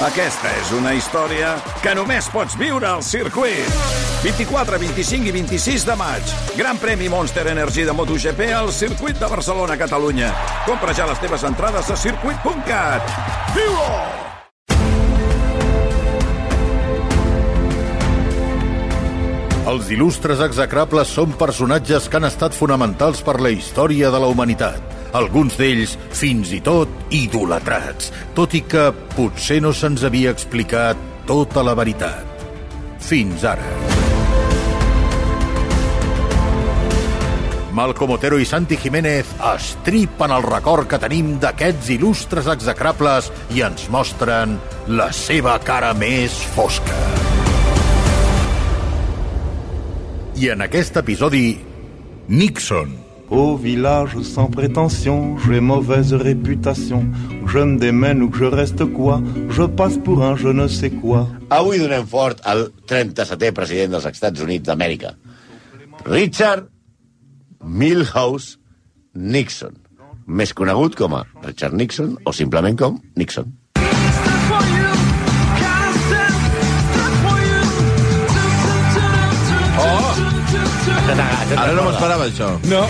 Aquesta és una història que només pots viure al circuit. 24, 25 i 26 de maig. Gran premi Monster Energy de MotoGP al circuit de Barcelona, Catalunya. Compra ja les teves entrades a circuit.cat. Viu-ho! Els il·lustres execrables són personatges que han estat fonamentals per la història de la humanitat. Alguns d'ells, fins i tot, idolatrats, tot i que potser no se'ns havia explicat tota la veritat. Fins ara. Malcom Otero i Santi Jiménez estripen el record que tenim d'aquests il·lustres execrables i ens mostren la seva cara més fosca. I en aquest episodi, Nixon. Au village sans prétention, j'ai mauvaise réputation. Je me démène ou que je reste quoi, je passe pour un je ne sais quoi. Avui donem fort al 37è president dels Estats Units d'Amèrica. Richard Milhouse Nixon. Més conegut com a Richard Nixon o simplement com Nixon. Ara no m'esperava, això. No.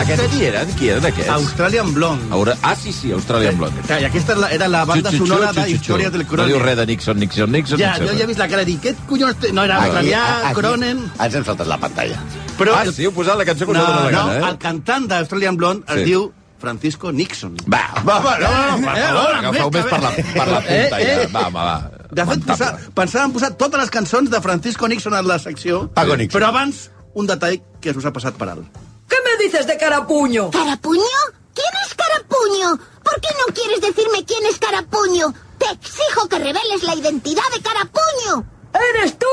Aquests qui eren? Qui eren aquests? Australian Blonde. Aura... Ah, sí, sí, Australian Blonde. Clar, I aquesta era la- era la banda Xu, xu, sonora d'Història xu. del No Cronen. diu res de Nixon, Nixon, Nixon. Ja, Nixon. jo ja he vist la cara i dic, què collons té? No, era australià, aquí, Cronen... Ens hem saltat la pantalla. Però, Ah, sí, heu posat la cançó que no, us no, gana, eh? el cantant d'Australian Blonde es Sí. diu Francisco Nixon. Va, Va, va, no, no, no, per Eh, favor. eh, agafeu més per la, per la punta, Eh, eh. ja. Va, home, va. De fet, Lamentable. posa, pensàvem posar totes les cançons de Francisco Nixon en la secció, Paco Nixon. però abans, un detall que us ha passat per alt. ¿Qué me dices de carapuño? ¿Carapuño? ¿Quién es Carapuño? ¿Por qué no quieres decirme quién es Carapuño? Te exijo que reveles la identidad de Carapuño. ¡Eres tú!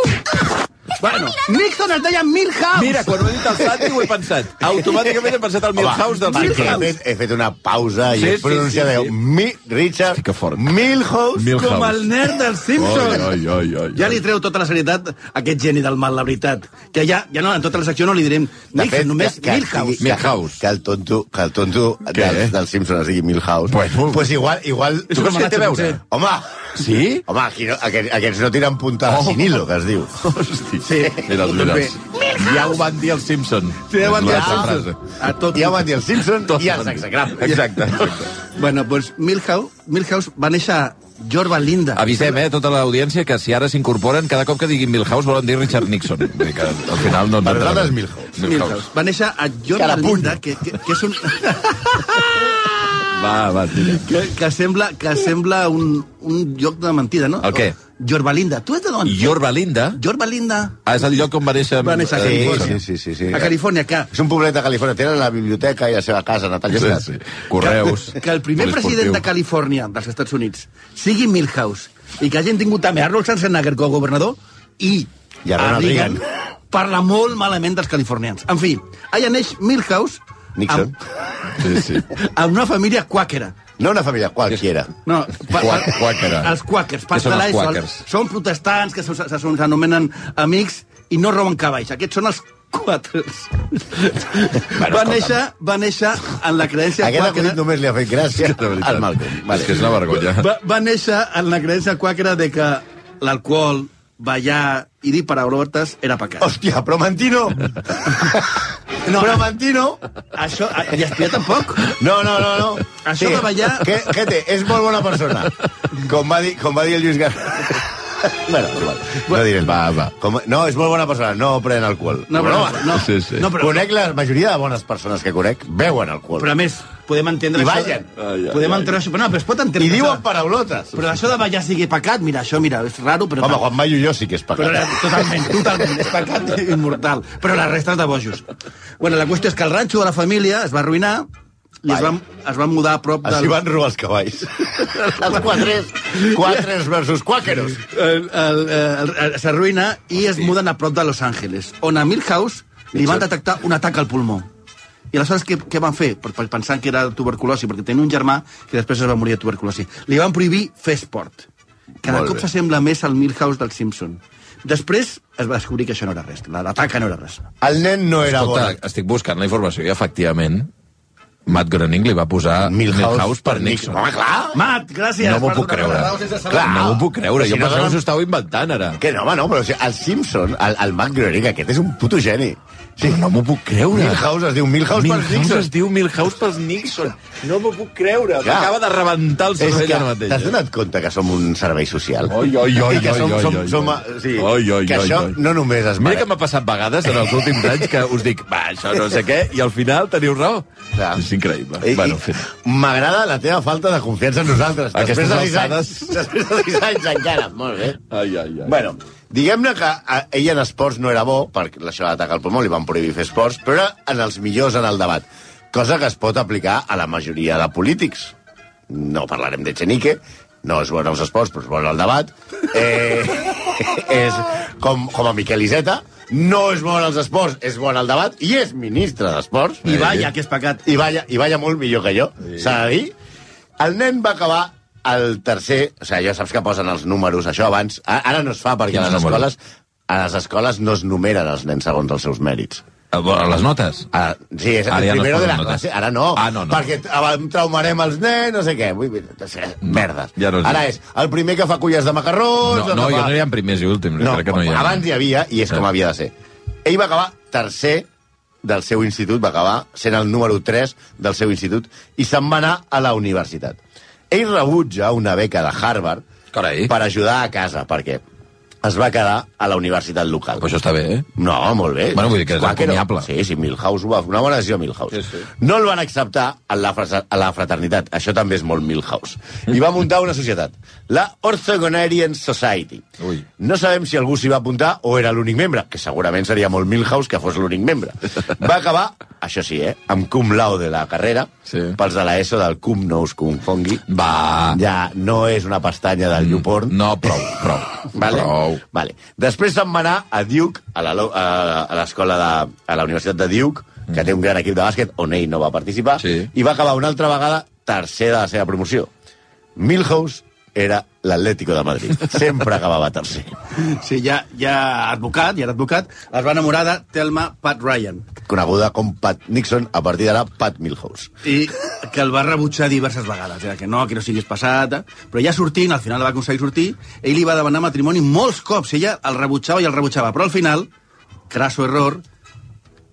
Bueno, Nixon es deia Milhouse. Mira, quan ho he dit al Santi ho he pensat. Automàticament he pensat al Milhouse del perquè he fet, he fet una pausa i Sí, he sí, pronunciat sí, sí, sí. Mi, Richard Sí fort. Milhouse. Milhouse. com el nerd dels Simpsons. Ai, ai, ai, ai. Ja li treu tota la serietat a aquest geni del mal, la veritat. Que ja, ja no, en tota la secció no li direm De Nixon, només que, Milhouse. que, Milhouse. Que, que el tonto, que el tonto Què? del, del Simpson es digui Milhouse. Bueno. pues igual, igual... Tu creus que té a veure? Home, Sí? home aquí no, aquests, aquests no tiren puntada Oh. oh. sin hilo, que es diu. Hosti. Sí. Mira'ls, mira'ls. Ja ho van dir els Simpson. Sí, ja ho van dir els Simpson. A tot. Ja van dir el Simpson Tot i ho els execrables. Exacte. exacte. Bueno, doncs Milhouse, Milhouse va néixer a Yorba Linda. Avisem, eh, tota l'audiència, que si ara s'incorporen, cada cop que diguin Milhouse volen dir Richard Nixon. Vull dir que al final no ens Per nosaltres. Milhouse. Milhouse. Va néixer a Carapuño. Linda, que, que, que és un... Va, va, tira. que, que sembla, que sembla un, un lloc de mentida, no? El què? Yorba Linda. Tu ets de d'on? Yorba Linda Yorba Linda. ah, és el lloc on va néixer... Va néixer a Sí, Califòrnia. sí, sí, sí, sí. A Califòrnia, que, És un poblet de Califòrnia. Tenen la biblioteca i la seva casa natal. Sí, sí. Correus. que el primer president de Califòrnia, dels Estats Units, sigui Milhouse, i que hagin tingut també Arnold Schwarzenegger com a governador, i, I a Ronald Reagan. parla molt malament dels californians. En fi, allà neix Milhouse Nixon. Sí, sí. amb, amb una família quàquera. No una família qualquiera. No, pa, Qua- quàquera. Els quàquers. Què són els quàquers? Són protestants que se- se- se- s'anomenen amics i no roben cavalls. Aquests són els quàquers. Bueno, va, néixer, va néixer en la creença Aquest quàquera... acudit només li ha fet gràcia al Malcolm. És que és una vergonya. Va, va néixer en la creença quàquera de que l'alcohol, ballar i dir paraulotes era pecat. Hòstia, però Mantino... No. Però Mantino... Això, i espiar tampoc? No, no, no, no. Això de ballar- Que, que té? És molt bona persona. Com va dir, com va dir el Lluís Gar... bueno, igual. No diré. Va, va. Com, no, és molt bona persona. No pren alcohol. No, però, no, Sí, sí. no, però, Conec la majoria de bones persones que conec, beuen alcohol. però a més, podem entendre I això... ballen. Ai, ai, podem ai. entendre això, però no, però es pot entendre I diuen això. paraulotes. Però això de ballar sigui pecat, mira, això, mira, és raro, però... Home, Juan Mayo jo sí que és Però pecat. era, totalment, totalment, és pecat immortal. Però la resta és de bojos. Bueno, la qüestió és que el ranxo de la família es va arruïnar i es van, es van mudar a prop Així del... van robar els cavalls. els quatres, quatres versus quàqueros. s'arruïna i es muden a prop de Los Angeles, on a Milhouse li van detectar un atac al pulmó. I aleshores què, què van fer? Per, per pensant que era tuberculosi, perquè tenia un germà que després es va morir de tuberculosi. Li van prohibir fer esport. Cada Molt cop s'assembla més al Milhouse del Simpson. Després es va descobrir que això no era res, la- l'atac no era res. El nen no era Escolta, bon. estic buscant la informació i, efectivament, Matt Groening li va posar Milhouse, Milhouse per Nixon. Home, clar. Matt, gràcies. No m'ho per puc creure. Clar. No m'ho puc creure. Però Jo si no pensava que s'ho estava inventant, ara. Que no, home, no, però o sigui, el Simpson, el, el Matt Groening, aquest és un puto geni. Sí. Però no m'ho puc creure. Milhouse es diu Milhouse, Milhouse Nixon. es diu Milhouse pels Nixon. No m'ho puc creure. Clar. M'acaba de rebentar el cervell ara mateix. t'has donat compte que som un servei social? Oi, oi, oi, oi, som, oi, som, oi, som, oi. sí, Oi, oi, que oi, això oi. no només es Mira que m'ha passat vegades en els últims anys que us dic, va, això no sé què, i al final teniu raó. Clar. És increïble. I, bueno. M'agrada la teva falta de confiança en nosaltres. Aquestes després de alçades. anys, després de sis anys encara. Molt bé. Ai, ai, ai. Bueno, diguem-ne que a, ell en esports no era bo, perquè això d'atacar el pulmó li van prohibir fer esports, però era en els millors en el debat, cosa que es pot aplicar a la majoria de polítics. No parlarem de Chenique, no és bo en els esports, però és bo en el debat. Eh, és com, com a Miquel Iceta, no és bo en els esports, és bo en el debat, i és ministre d'esports. I vaya, que és pecat. I vaya, i vaya molt millor que jo, s'ha de dir. El nen va acabar el tercer... O sigui, ja saps que posen els números, això abans... a- Ara no es fa perquè a Quins les números? escoles a les escoles no es numeren els nens segons els seus mèrits. A veure, les notes? Ah, sí, és Ara el ja no de la notes. classe. Ara no, Ah, no, no. perquè ab- traumarem els nens, no sé què. Vull dir, no sé, merdes. ja no Ara és el primer que fa culles de macarrons... No, no, que jo no hi ha primers i últims. No, crec que no hi ha. abans hi havia, i és Sí. com havia de ser. Ell va acabar tercer del seu institut, va acabar sent el número 3 del seu institut, i se'n va anar a la universitat. Ell rebutja una beca de Harvard Carai. per ajudar a casa, perquè es va quedar a la universitat local. Però això està bé, eh? No, molt bé. Bueno, vull dir que és no. encomiable. Sí, sí, Milhouse ho va fer. Una bona decisió, Milhouse. Sí, sí. No el van acceptar a la, a la fraternitat. Això també és molt Milhouse. I va muntar una societat, la Orthogonarian Society. Ui. No sabem si algú s'hi va apuntar o era l'únic membre, que segurament seria molt Milhouse que fos l'únic membre. Va acabar, això sí, eh, amb cum laude la carrera, Sí. pels de l'ESO del cum no us confongui. Va. Ja no és una pestanya del YouPorn. No, prou, prou. Vale? Prou. Vale. Després se'n va anar a Duke, a la- a a l'escola de... a la Universitat de Duke, que té un gran equip de bàsquet, on ell no va participar, Sí. i va acabar una altra vegada tercer de la seva promoció. Milhouse era l'Atlético de Madrid. Sempre acabava tercer. Sí, ja, ja advocat, ja era advocat, es va enamorar de Thelma Pat Ryan. Coneguda com Pat Nixon, a partir d'ara Pat Milhouse. i que el va rebutjar diverses vegades, eh? que no, que no siguis passat, eh? però ja sortint, al final va aconseguir sortir, ell li va demanar matrimoni molts cops, ella el rebutjava i el rebutjava, però al final, crasso error,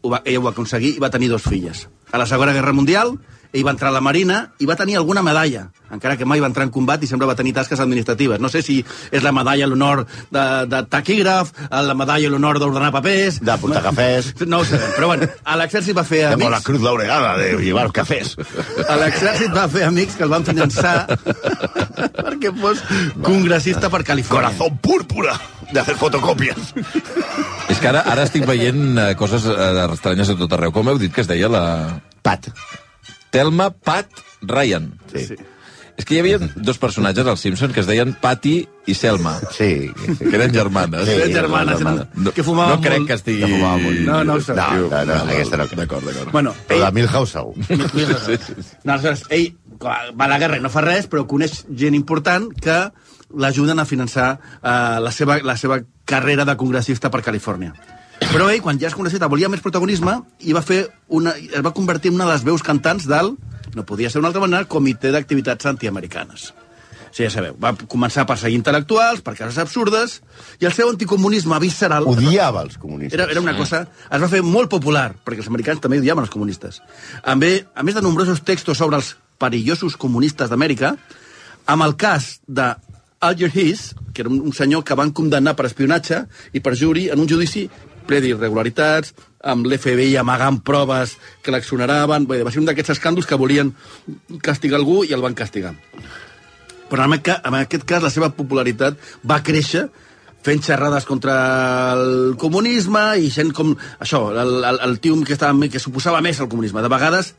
ho va, ella ho va aconseguir i va tenir dos filles. A la Segona Guerra Mundial, ell va entrar a la Marina i va tenir alguna medalla, encara que mai va entrar en combat i sempre va tenir tasques administratives. No sé si és la medalla a l'honor de, de taquígraf, la medalla a l'honor d'ordenar papers... De portar cafès. No ho sabem, però bueno, a l'exèrcit va fer amics... la cruz laureada de llevar cafés. A l'exèrcit va fer amics que el van finançar perquè fos congressista per Califòrnia. Corazón púrpura de hacer fotocopias. És que ara, ara estic veient eh, coses eh, estranyes a tot arreu. Com heu dit que es deia la... Pat. Telma Pat Ryan. Sí. És que hi havia dos personatges als Simpson que es deien Patty i Selma, Sí. que eren germanes. Sí, Eren germanes, eren- que fumaven no crec molt. que estigui... Que fumaven molt. No, no ho sé. No, no, no, aquesta no crec. D'acord, d'acord. Bueno, Però ell, de Milhouse segur. no, aleshores, ell va a la guerra i no fa res, però coneix gent important que l'ajuden a finançar uh, la, seva, la seva carrera de congressista per Califòrnia. Però ell, quan ja és congressista, volia més protagonisme i va fer una, es va convertir en una de les veus cantants del, no podia ser d'una altra manera, Comitè d'Activitats Antiamericanes. Sí, ja sabeu, va començar a perseguir intel·lectuals per cases absurdes i el seu anticomunisme visceral... Odiava els comunistes. Era, era una cosa... Es va fer molt popular, perquè els americans també odiaven els comunistes. A més, a més de nombrosos textos sobre els perillosos comunistes d'Amèrica, amb el cas de Alger Hiss, que era un, un senyor que van condemnar per espionatge i per juri en un judici ple d'irregularitats, amb l'FBI amagant proves que. Bé, va ser un d'aquests escàndols que volien castigar algú i el van castigar. Però en aquest, en aquest cas la seva popularitat va créixer fent xerrades contra el comunisme i sent com... Això, el, el, el tio que, estava, que suposava més al comunisme. De vegades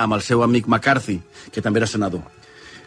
amb el seu amic McCarthy, que també era senador.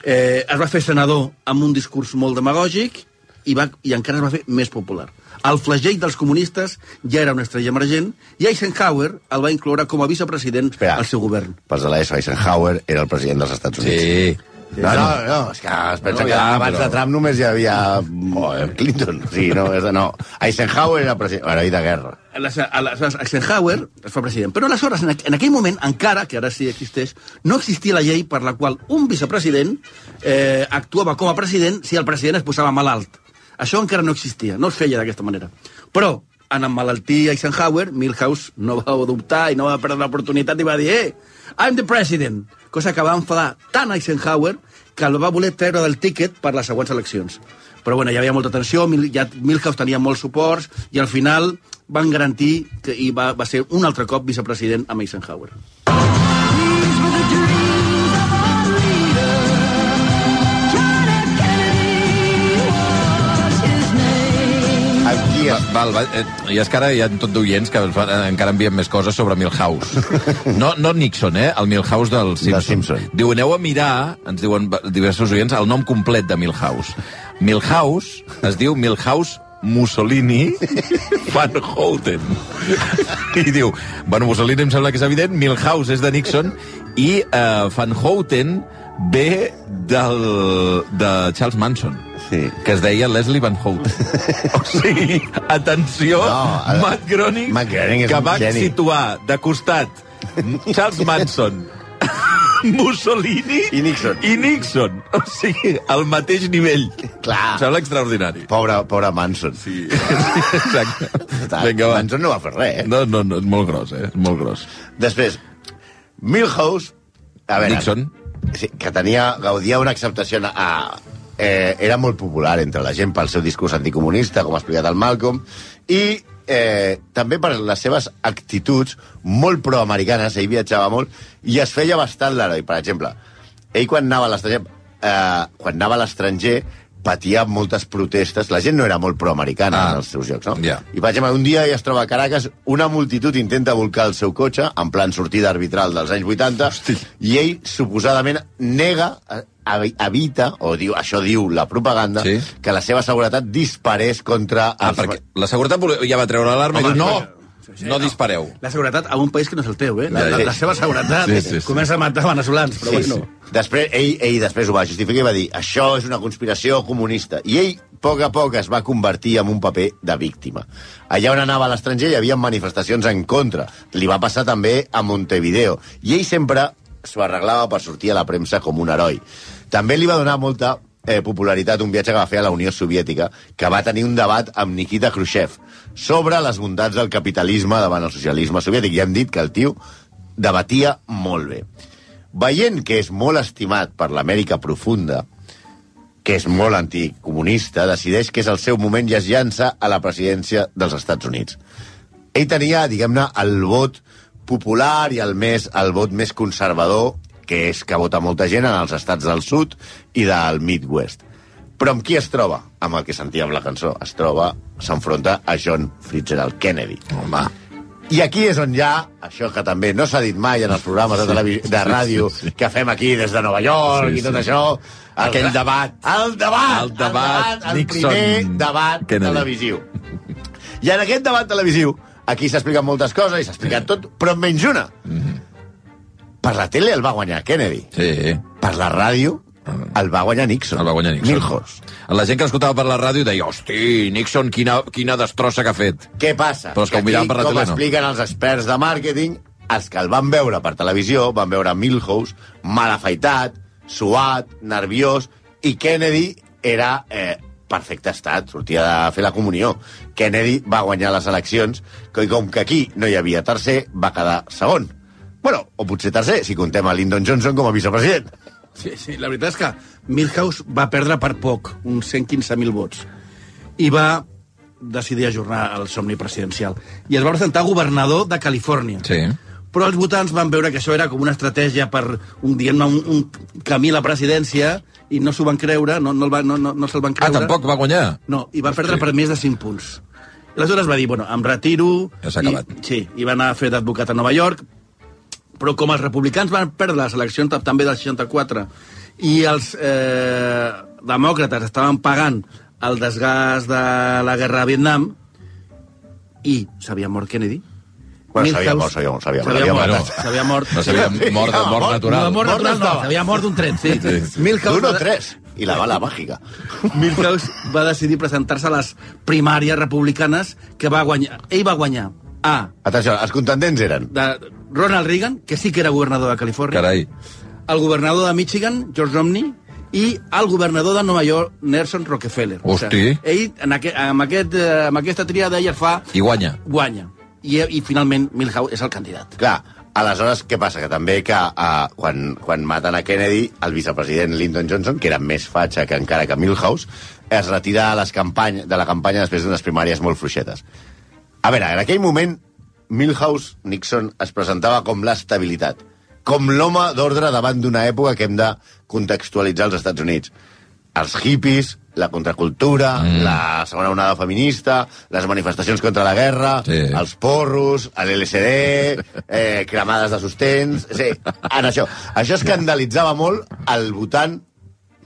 Eh, es va fer senador amb un discurs molt demagògic i, va, i encara es va fer més popular. El flagell dels comunistes ja era una estrella emergent i Eisenhower el va incloure com a vicepresident Espera. al seu govern. Pels de l'ESO, Eisenhower era el president dels Estats Units. Sí. No, no, no, és que es pensa No, que ja, abans però- de Trump només hi havia oh, Clinton. Sí, no, és de, no. Eisenhower era president... Heroi de guerra. aleshores, aleshores Eisenhower es fa president. Però aleshores, en, aqu- en aquell moment, encara, que ara sí existeix, no existia la llei per la qual un vicepresident eh, actuava com a president si el president es posava malalt. Això encara no existia, no es feia d'aquesta manera. Però, en emmalaltir Eisenhower, Milhouse no va dubtar i no va perdre l'oportunitat i va dir «Eh, I'm the president!» Cosa que va enfadar tant Eisenhower que el va voler treure del tíquet per les següents eleccions. Però bueno, hi havia molta tensió, ja Milhouse tenia molts suports i al final van garantir que i va, va ser un altre cop vicepresident amb Eisenhower. Val, va, eh, I és que ara hi ha tot d'oients que fan, eh, encara envien més coses sobre Milhouse. No, no Nixon, eh? El Milhouse del Simpson. Simpson. Diu, aneu a mirar, ens diuen diversos oients, el nom complet de Milhouse. Milhouse es diu Milhouse Mussolini Van Houten. I diu, bueno, Mussolini em sembla que és evident, Milhouse és de Nixon i eh, Van Houten ve del, de Charles Manson Sí. que es deia Leslie Van Houten. o sigui, atenció, No, el- Matt Groening, Matt Groening que va geni. situar de costat Charles Manson, Mussolini I Nixon. i Nixon. O sigui, al mateix nivell. Clar. Em sembla extraordinari. Pobre, pobre Manson. Sí, exacte. Vinga, va. Manson no va fer res, eh? No, no, no, és molt gros, eh? És molt gros. Després, Milhouse... A veure, Nixon. Sí, que tenia, gaudia una acceptació... A, eh, era molt popular entre la gent pel seu discurs anticomunista, com ha explicat el Malcolm, i eh, també per les seves actituds molt proamericanes, ell viatjava molt, i es feia bastant l'heroi. Per exemple, ell quan anava a l'estranger, eh, quan anava a l'estranger, patia moltes protestes. La gent no era molt proamericana Ah, en els seus llocs, no? ja. I, per exemple, un dia ella es troba a Caracas, una multitud intenta volcar el seu cotxe, en plan sortida arbitral dels anys 80, Hosti. i ell, suposadament, nega, eh, evi- evita, o diu, això diu la propaganda, Sí. que la seva seguretat disparés contra... Ah, els- perquè la seguretat ja va treure l'alarma i diu, no, no. no dispareu. La seguretat a un país que no és el teu, eh? La, la, la seva seguretat Sí, sí, sí. comença a matar veneçolans, però Sí, bueno. sí. Després, ell, ell després ho va justificar i va dir això és una conspiració comunista. I ell, a poc a poc, es va convertir en un paper de víctima. Allà on anava a l'estranger hi havia manifestacions en contra. Li va passar també a Montevideo. I ell sempre s'ho arreglava per sortir a la premsa com un heroi. També li va donar molta eh, popularitat un viatge que va fer a la Unió Soviètica, que va tenir un debat amb Nikita Khrushchev sobre les bondats del capitalisme davant el socialisme soviètic. I hem dit que el tio debatia molt bé. Veient que és molt estimat per l'Amèrica profunda, que és molt anticomunista, decideix que és el seu moment i es llança a la presidència dels Estats Units. Ell tenia, diguem-ne, el vot popular i el, més, el vot més conservador, que és que vota molta gent en els estats del sud i del Midwest. Però amb qui es troba? Amb el que sentíem la cançó. Es troba, s'enfronta a John Fitzgerald Kennedy. Home, I aquí és on hi ha, això que també no s'ha dit mai en els programes de, televi- de ràdio sí, sí. que fem aquí des de Nova York Sí, i tot sí. això... el Aquell debat. El debat! El debat el, Nixon- primer debat Kennedy. televisiu. I en aquest debat televisiu, aquí explicat moltes coses i s'ha explicat tot, però menys una. Per la tele el va guanyar Kennedy. sí. Per la ràdio el va guanyar Nixon. El va guanyar Nixon. Milhouse. La gent que escoltava per la ràdio deia, hosti, Nixon, quina, quina destrossa que ha fet. Què passa? Però els que ho aquí, per la com tele, no. expliquen els experts de màrqueting, els que el van veure per televisió van veure Milhouse mal afaitat, suat, nerviós, i Kennedy era eh, perfecte estat, sortia de fer la comunió. Kennedy va guanyar les eleccions, que i com que aquí no hi havia tercer, va quedar segon. Bueno, o potser tercer, si contem a Lyndon Johnson com a vicepresident. Sí, sí, la veritat és que Milhouse va perdre per poc, uns 115.000 vots, i va decidir ajornar el somni presidencial. I es va presentar governador de Califòrnia. Sí. Però els votants van veure que això era com una estratègia per un, diguem un, un camí a la presidència i no s'ho van creure, no, no, el va, no, no, no se'l van Ah, creure. tampoc va guanyar? No, i va perdre per més de 5 punts. I aleshores va dir, bueno, em retiro... Ja s'ha i- acabat. Sí, i va anar a fer d'advocat a Nova York, però com els republicans van perdre les eleccions tam- també del 64 i els eh, demòcrates estaven pagant el desgast de la guerra a Vietnam i s'havia mort Kennedy, Bueno, s'havia mort, s'havia mort, s'havia mort. S'havia mort, s'havia mort. No sabia, mort, de, mort natural. No, mort natural no, s'havia mort d'un tret, sí. Sí. Milhouse D'un o tres. I la bala màgica. Milhouse va decidir presentar-se a les primàries republicanes que va guanyar. Ell va guanyar, A. Atenció, els contendents eren... De Ronald Reagan, que sí que era governador de Califòrnia. Carai. El governador de Michigan, George Romney, i el governador de Nova York, Nelson Rockefeller. Hosti. ell, en aqu amb, aquest, eh, amb aquesta triada, ell fa... I guanya. Guanya. I, I finalment Milhouse és el candidat. Clar, aleshores, què passa? Que també que uh, quan, quan maten a Kennedy, el vicepresident Lyndon Johnson, que era més fatxa que encara que Milhouse, es retira a les campany, de la campanya després d'unes primàries molt fluixetes. A veure, en aquell moment, Milhouse Nixon es presentava com l'estabilitat, com l'home d'ordre davant d'una època que hem de contextualitzar als Estats Units. Els hippies, la contracultura, mm. la segona onada feminista, les manifestacions contra la guerra, Sí. els porros, l'LSD, eh, cremades de sostens... Sí, en això. Això escandalitzava molt el votant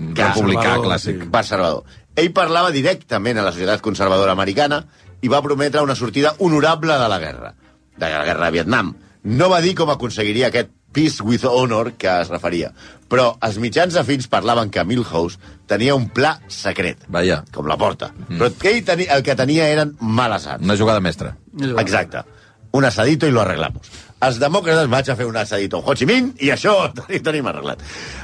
Republicà Conservador, clàssic. conservador. Ell parlava directament a la societat conservadora americana i va prometre una sortida honorable de la guerra, de la guerra de Vietnam. No va dir com aconseguiria aquest peace with honor que es referia, però els mitjans afins parlaven que Milhouse tenia un pla secret, Vaja, com la porta, mm. però que ell tenia, el que tenia eren males arts. una jugada mestra. Exacte. Un asadito i lo arreglamos. Els demòcrates vaig a fer un asadito amb Ho Chi Minh i això ho tenim arreglat.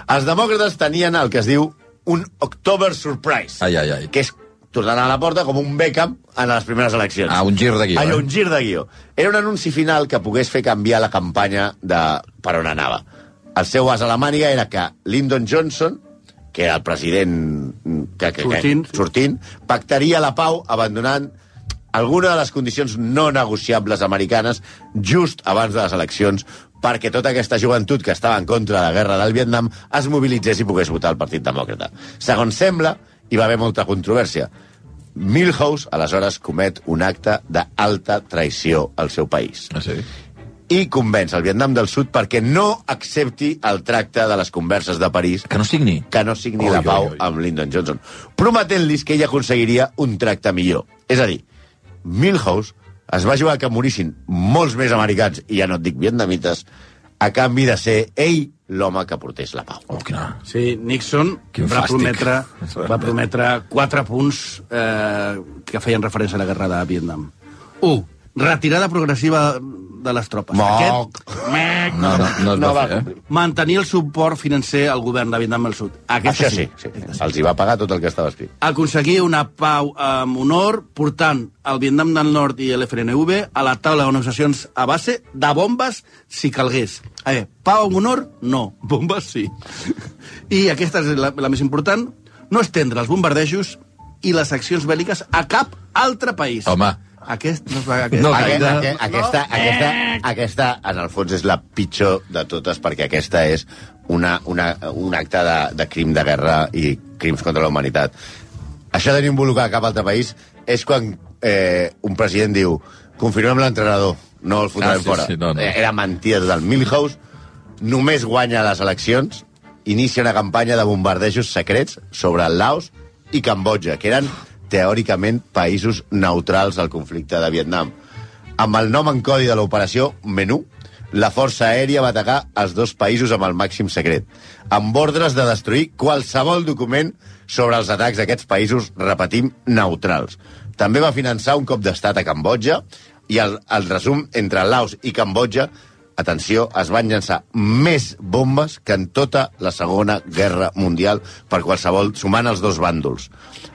Els demòcrates tenien el que es diu un October Surprise, Ai, ai, ai. que és tornant a la porta com un Beckham en les primeres eleccions. Ah, un gir de guió, Allò, eh? un gir de guió. Era un anunci final que pogués fer canviar la campanya de per on anava. El seu as a la màniga era que Lyndon Johnson, que era el president que, que, Sortint, que, sí. sortint, pactaria la pau abandonant alguna de les condicions no negociables americanes just abans de les eleccions perquè tota aquesta joventut que estava en contra de la guerra del Vietnam es mobilitzés i pogués votar el Partit Demòcrata. Segons sembla, hi va haver molta controvèrsia. Milhouse, aleshores, comet un acte d'alta traïció al seu país Ah, sí? i convenç el Vietnam del Sud perquè no accepti el tracte de les converses de París Que no signi. que no signi Oi, la pau oi, oi. amb Lyndon Johnson, prometent-los que ell aconseguiria un tracte millor. És a dir, Milhouse es va jugar que morissin molts més americans, i ja no et dic vietnamites, a canvi de ser ell l'home que portés la pau. Oh, quina... Sí, Nixon Quin va fàstic. prometre, va prometre quatre punts eh, que feien referència a la guerra de Vietnam. 1. Retirada progressiva de les tropes. Moc. Mec. No, no, no es No va va fer, eh? Mantenir el suport financer al govern de Vietnam del Sud. Aquesta Això sí, sí, els hi va pagar tot el que estava escrit. aconseguir una pau amb honor portant el Vietnam del Nord i l'FNV a la taula de negociacions a base de bombes si calgués. A veure, pau amb honor? No. Bombes sí. I aquesta és la, la més important, no estendre els bombardejos i les accions bèl·liques a cap altre país. Home. Aquest no es va... Aquest... No, Aquest, gaire. aquest, aquesta, aquesta, aquesta, en el fons, és la pitjor de totes, perquè aquesta és una, una, un acte de, de crim de guerra i crims contra la humanitat. Això de no involucrar cap altre país és quan eh, un president diu confirmem l'entrenador, no el fotrem Ah, sí, fora. sí, no, no. Eh, Era mentida total. Milhouse només guanya les eleccions, inicia una campanya de bombardejos secrets sobre el Laos i Cambodja, que eren teòricament països neutrals al conflicte de Vietnam. Amb el nom en codi de l'operació Menú, la força aèria va atacar els dos països amb el màxim secret, amb ordres de destruir qualsevol document sobre els atacs d'aquests països, repetim, neutrals. També va finançar un cop d'estat a Cambodja i el, el resum entre Laos i Cambodja atenció, es van llançar més bombes que en tota la Segona Guerra Mundial per qualsevol, sumant els dos bàndols.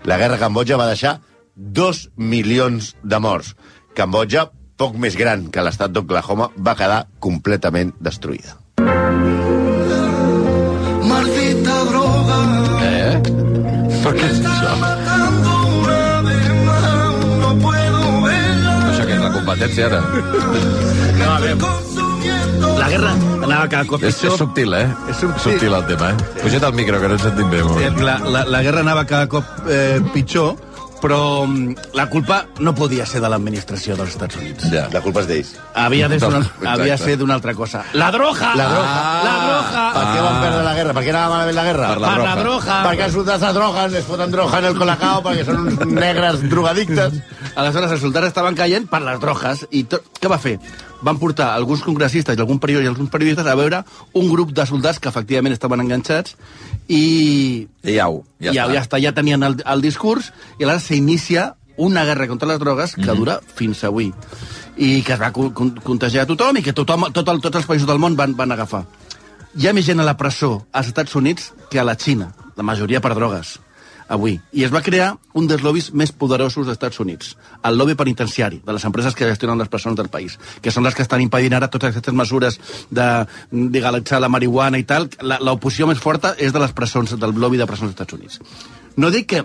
La guerra a Cambodja va deixar dos milions de morts. Cambodja, poc més gran que l'estat d'Oklahoma, va quedar completament destruïda. Maldita droga, Eh? Per què és això? Això que és la competència, ara? No, a veure, la guerra anava cada cop És, és pitjor. subtil, eh? És subtil. subtil el tema, eh? Puja't al micro, que no ens sentim bé. molt. Eh, La, la, la guerra anava cada cop eh, pitjor, però mm, la culpa no podia ser de l'administració dels Estats Units. Ja. La culpa és d'ells. Havia de ser, una, Exacte. havia de ser d'una altra cosa. La droga! La droga. La droga! Per què van perdre la guerra? Per què anava malament la guerra? Per la Per la droga. droga! Perquè els soldats es droguen, es foten droga en el colacao perquè són uns negres drogadictes. Aleshores, els soldats estaven caient per les drogues. I tot, què va fer? Van portar alguns congressistes i algun periodista, i alguns periodistes a veure un grup de soldats que efectivament estaven enganxats i I au, ja, ja, està. ja, està, ja tenien el, el discurs i aleshores s'inicia una guerra contra les drogues que dura fins avui i que es va con- con- contagiar a tothom i que tothom, tot el, tots els països del món van, van agafar. Hi ha més gent a la presó als Estats Units que a la Xina, la majoria per drogues, avui. I es va crear un dels lobbies més poderosos dels Estats Units, el lobby penitenciari, de les empreses que gestionen les presons del país, que són les que estan impedint ara totes aquestes mesures de legalitzar la marihuana i tal. La- L'oposició més forta és de les presons, del lobby de presons dels Estats Units. No dic que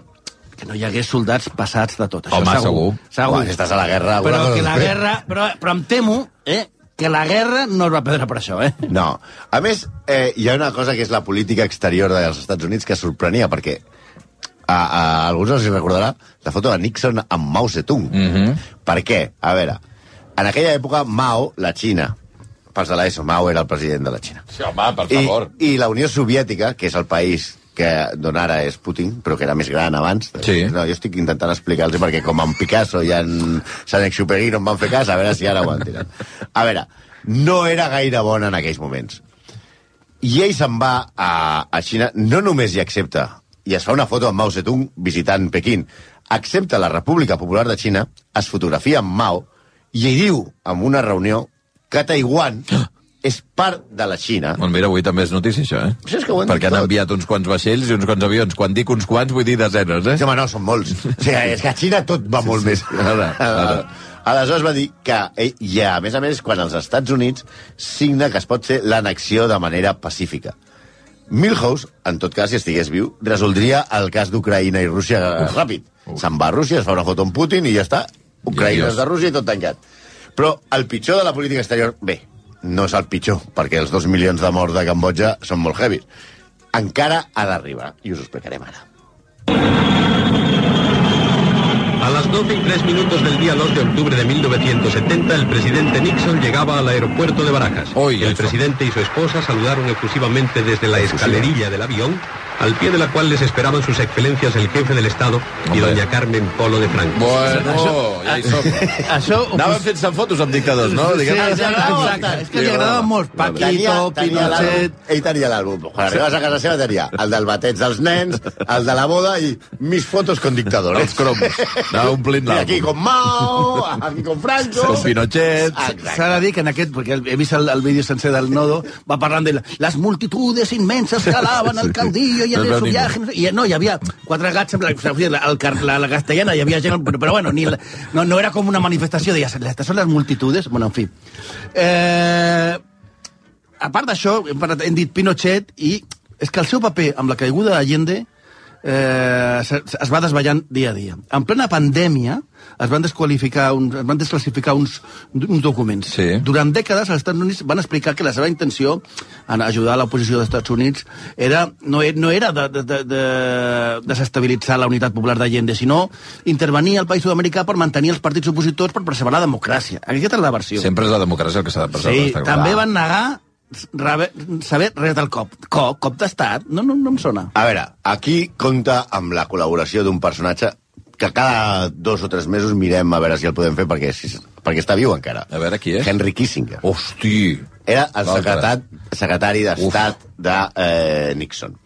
que no hi hagués soldats passats de tot. Això Home, segur. segur. Home, si estàs a la guerra... Però que la guerra... Però, però em temo, eh, que la guerra no es va perdre per això, eh? No. A més, eh, hi ha una cosa que és la política exterior dels Estats Units que sorprenia, perquè a, a alguns els recordarà la foto de Nixon amb Mao Zedong. Mm -hmm. Per què? A veure, en aquella època Mao, la Xina, pels de l'ESO, Mao era el president de la Xina. Sí, home, per I, favor. I la Unió Soviètica, que és el país que d'on ara és Putin, però que era més gran abans. Sí. No, jo estic intentant explicar-los perquè com en Picasso i en Sant-Exupéry no em van fer cas, a veure si ara ho entenen. A veure, no era gaire bona en aquells moments. I ell se'n va a, a Xina, no només hi accepta, i es fa una foto amb Mao Zedong visitant Pequín, accepta la República Popular de Xina, es fotografia amb Mao, i ell diu, en una reunió, que Taiwan és part de la Xina. Bueno, mira, avui també és notícia, això, eh? Sí, és que ho han Perquè han tot. enviat uns quants vaixells i uns quants avions. Quan dic uns quants, vull dir desenes, eh? Sí, home, no, són molts. O sigui, és que a Xina tot va molt més. Ara, ara. Aleshores va dir que, i a més a més, quan els Estats Units signa que es pot fer l'annexió de manera pacífica. Milhouse, en tot cas, si estigués viu, resoldria el cas d'Ucraïna i Rússia Uf. ràpid. Se'n va a Rússia, es fa una foto amb Putin i ja està. Ucraïna és de Rússia i tot tancat. Però el pitjor de la política exterior, bé, no és el pitjor, perquè els dos milions de morts de Cambodja són molt heavy. Encara ha d'arribar, i us ho explicarem ara. A las 12 y 3 minutos del día 2 de octubre de 1970, el presidente Nixon llegaba al aeropuerto de Barajas. Uy, el presidente y su esposa saludaron efusivamente desde la escalerilla del avión, al pie de la cual les esperaban sus excelencias el jefe del Estado y Hombre. doña Carmen Polo de Franco. Bueno, ja hi som. Això... ho Anàvem pos- fent-se fotos amb dictadors, no? Sí, Diguem, sí, ah, exacte. És que li agradaven molt. Paquito, l'àlbum- Pinochet... Ell tenia l'àlbum. Quan arribaves a casa seva tenia el del bateig dels nens, el de la boda i mis fotos con dictadores. Els cromos. Anava omplint I aquí l'àlbum. con Mao, aquí con Franco... Con Pinochet. S'ha de dir que en aquest, perquè he vist el, el vídeo sencer del Nodo, va parlant de las multitudes inmenses que alaban al caudillo viaje. No, sé, I no, hi havia quatre gats, amb la, la, el, la, la castellana, hi havia gent, però, però bueno, ni la, no, no era com una manifestació, deies, aquestes són les multitudes, bueno, en fi. Eh, a part d'això, hem, hem dit Pinochet i és que el seu paper amb la caiguda d'Allende eh, es va desballant dia a dia. En plena pandèmia es van desqualificar uns, es van desclassificar uns, uns documents. Sí. Durant dècades els Estats Units van explicar que la seva intenció en ajudar l'oposició dels Estats Units era, no, no era de, de, de, de desestabilitzar la unitat popular d'Allende, sinó intervenir al país sud-americà per mantenir els partits opositors per preservar la democràcia. Aquesta és la versió. Sempre és la democràcia el que s'ha de preservar. Sí, també van negar saber res del cop. Cop, cop d'estat? No, no, no em sona. A veure, aquí compta amb la col·laboració d'un personatge que cada dos o tres mesos mirem a veure si el podem fer perquè, si, perquè està viu encara. A veure qui és. Henry Kissinger. Hosti! Era el secretat, secretari d'Estat de eh, Nixon.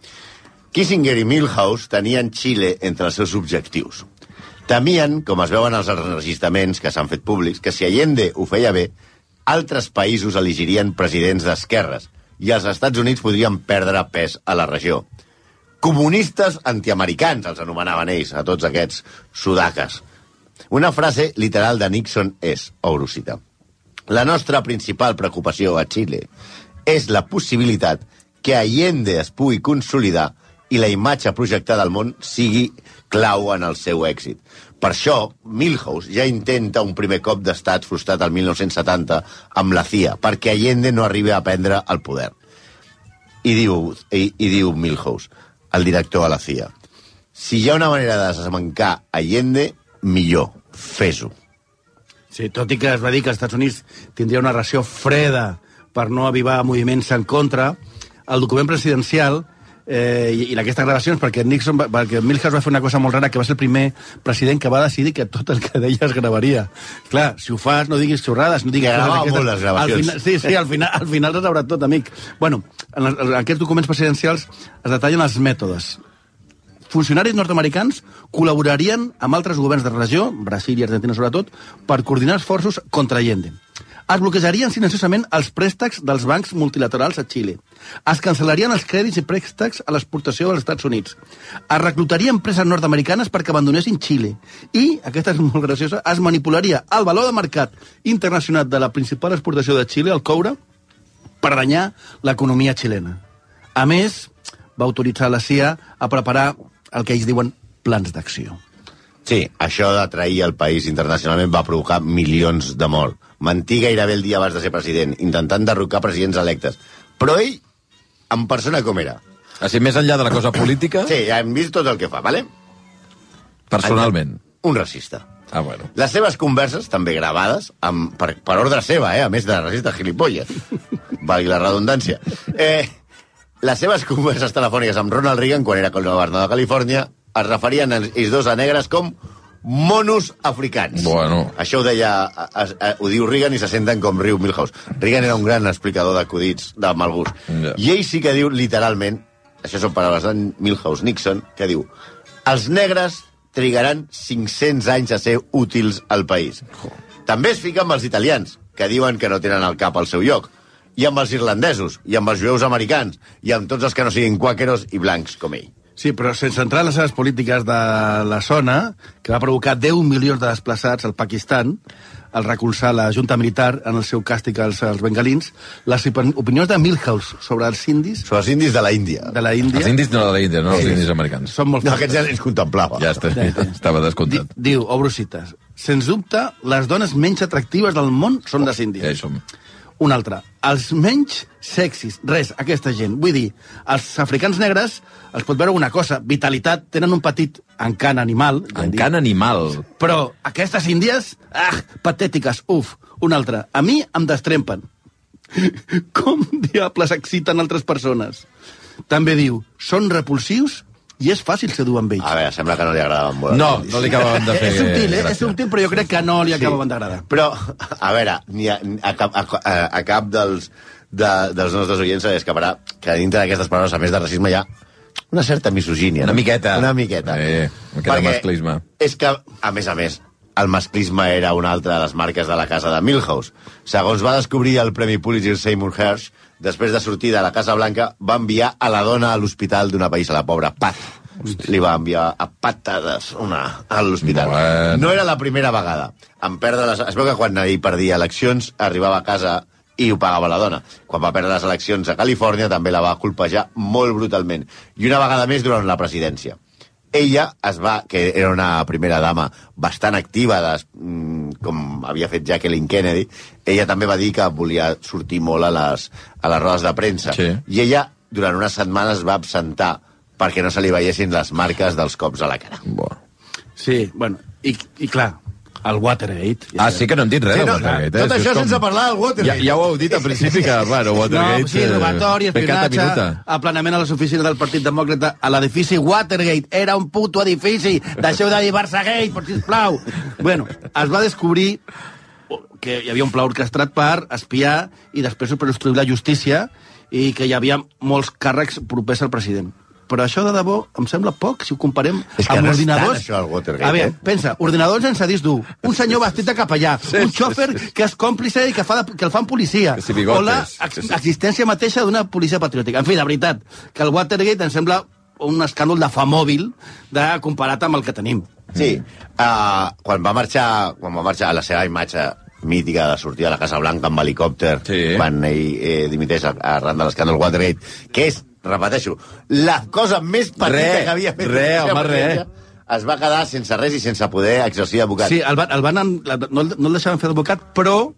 Kissinger i Milhouse tenien Xile entre els seus objectius. Temien, com es veuen als enregistraments que s'han fet públics, que si Allende ho feia bé, altres països elegirien presidents d'esquerres i els Estats Units podrien perdre pes a la regió. Comunistes antiamericans, els anomenaven ells, a tots aquests sudaques. Una frase literal de Nixon és, obro cita, la nostra principal preocupació a Xile és la possibilitat que Allende es pugui consolidar i la imatge projectada al món sigui clau en el seu èxit. Per això, Milhouse ja intenta un primer cop d'estat frustrat al 1970 amb la CIA, perquè Allende no arribi a prendre el poder. I diu, i, i diu Milhouse, el director a la CIA, si hi ha una manera de desmancar Allende, millor, fes-ho. Sí, tot i que es va dir que els Estats Units tindria una ració freda per no avivar moviments en contra, el document presidencial eh, i, i aquestes gravacions, perquè Nixon, va, perquè Milhouse va fer una cosa molt rara, que va ser el primer president que va decidir que tot el que deia es gravaria. Clar, si ho fas, no diguis xorrades, no diguis... Que gravava coses molt les gravacions. Al final, sí, sí, al final, al final es sabrà tot, amic. Bueno, en, les- en aquests documents presidencials es detallen els mètodes funcionaris nord-americans col·laborarien amb altres governs de regió, Brasil i Argentina sobretot, per coordinar esforços contra Allende. Es bloquejarien silenciosament els préstecs dels bancs multilaterals a Xile. Es cancel·larien els crèdits i préstecs a l'exportació dels Estats Units. Es reclutarien empreses nord-americanes perquè abandonessin Xile. I, aquesta és molt graciosa, es manipularia el valor de mercat internacional de la principal exportació de Xile, el coure, per danyar l'economia xilena. A més, va autoritzar la CIA a preparar el que ells diuen plans d'acció. Sí, això d'atrair el país internacionalment va provocar milions de morts. Mentir gairebé el dia abans de ser president, intentant derrocar presidents electes. Però ell, en persona com era? Així, més enllà de la cosa política, Sí, ja hem vist tot el que fa, vale? personalment. Un racista. Ah, bueno. Les seves converses, també gravades, amb, per, per ordre seva, eh? a més de racista gilipolles, valgui la redundància. Eh, les seves converses telefòniques amb Ronald Reagan, quan era governador de Califòrnia, es referien els ells dos a negres com monos africans. Bueno. Això ho deia, a, a, a, ho diu Reagan i se senten com riu Milhouse. Reagan era un gran explicador d'acudits de mal gust. Ja. I ell sí que diu literalment, això són paraules de Milhouse Nixon, que diu els negres trigaran 500 anys a ser útils al país. També es fica amb els italians, que diuen que no tenen el cap al seu lloc, i amb els irlandesos, i amb els jueus americans, i amb tots els que no siguin quàqueros i blancs com ell. Sí, però sense entrar en les seves polítiques de la zona, que va provocar 10 milions de desplaçats al Pakistan, al recolzar la junta militar en el seu càstig als, als bengalins, les opi- opinions de Milhouse sobre els indis Són els indis de la Índia. de la Índia Els indis no de l'Índia, no els Sí. indis americans. són molt... No, aquests ja els contemplava. Ja està, estava Di, descomptat. diu, obro cites, sens dubte, les dones menys atractives del món són les índies. Ja hi som. Un altre. Els menys sexis, res, aquesta gent. Vull dir, els africans negres els pot veure una cosa, vitalitat, tenen un petit encant animal. Encant animal. Però aquestes índies, ah, patètiques, uf. Un altre. A mi em destrempen. Com diables exciten altres persones? També diu, són repulsius i és fàcil seduir amb ells. A veure, sembla que no li agradaven molt. No, no li acabaven de fer... és subtil, eh? És subtil, però jo crec que no li acabaven d'agradar. Però, a veure, ni a, a, cap, a, a, a cap dels, de, dels nostres oients se escaparà que dintre d'aquestes paraules, a més de racisme, hi ha una certa misogínia. Una no? miqueta. Una miqueta. Eh, una miqueta de masclisme. És que, a més a més, el masclisme era una altra de les marques de la casa de Milhouse. Segons va descobrir el Premi Pulitzer Seymour Hersh, després de sortir de la Casa Blanca, va enviar a la dona a l'hospital d'una país, a la pobra Pat. Li va enviar a patades una a l'hospital. Bueno. No era la primera vegada. En perdre les... Es veu que quan ell perdia eleccions, arribava a casa i ho pagava la dona. Quan va perdre les eleccions a Califòrnia, també la va colpejar molt brutalment. I una vegada més durant la presidència. Ella es va, que era una primera dama bastant activa, des, mm, com havia fet Jacqueline Kennedy, ella també va dir que volia sortir molt a les, a les rodes de premsa. Sí. I ella, durant unes setmanes, va absentar perquè no se li veiessin les marques dels cops a la cara. Bueno. Sí, bueno, i, i clar, el Watergate... Ah, sí que no hem dit res Sí, del no, Watergate. eh? tot això com- sense parlar del Ja, Watergate. ja ho heu dit al principi que, bueno, Watergate... No, sí, robatori, eh, pecata espionatge, aplanament a les oficines del Partit Demòcrata, a l'edifici Watergate. Era un puto edifici. Deixeu de dir Barçagate, per sisplau. Bueno, es va descobrir que hi havia un pla orquestrat per espiar i després per obstruir la justícia i que hi havia molts càrrecs propers al president. Però això de debò em sembla poc si ho comparem És que amb no és tant, ordinadors. això, el Watergate, A veure, eh? pensa, ordinadors sense disc dur, un senyor vestit de capellà, un xòfer que és còmplice i que, fa de, que el fan policia, bigotes. o la ex existència mateixa d'una policia patriòtica. En fi, de veritat, que el Watergate em sembla un escàndol de fa mòbil de comparat amb el que tenim. Sí, uh, quan va marxar quan va marxar a la seva imatge mítica de sortir a la Casa Blanca amb helicòpter Sí. quan ell eh, dimiteix a- arran de l'escàndol Watergate, que és, repeteixo, la cosa més petita Re, que havia fet. re, home, re. Es va quedar sense res i sense poder exercir d'advocat. Sí, el van, el van, no, el- no el deixaven fer advocat, però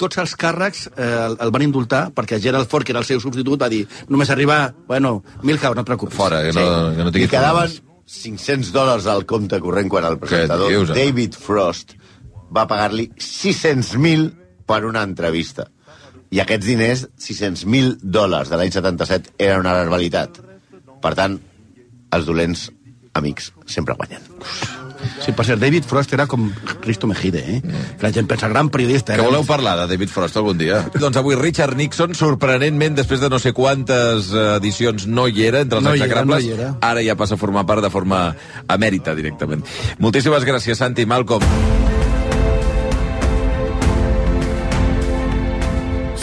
tots els càrrecs eh, el, el van indultar perquè Gerald Ford, que era el seu substitut, va dir només arribar, bueno, Milhouse, no et preocupis. Fora, que no, que no I tinguis quedaven problemes. 500 dòlars al compte corrent quan el presentador dius? David Frost va pagar-li 600.000 per una entrevista. I aquests diners, 600.000 dòlars de l'any 77, eren una barbaritat. Per tant, els dolents amics sempre guanyen. Sí, per cert, David Frost era com Cristo Mejide, eh? Mm. Que la gent pensa, gran periodista. Que era- voleu parlar de David Frost algun dia? doncs avui Richard Nixon, sorprenentment, després de no sé quantes eh, edicions, no hi era entre els No era, execrables. no era. Ara ja passa a formar part de forma emèrita, directament. Moltíssimes gràcies, Santi. Malcolm.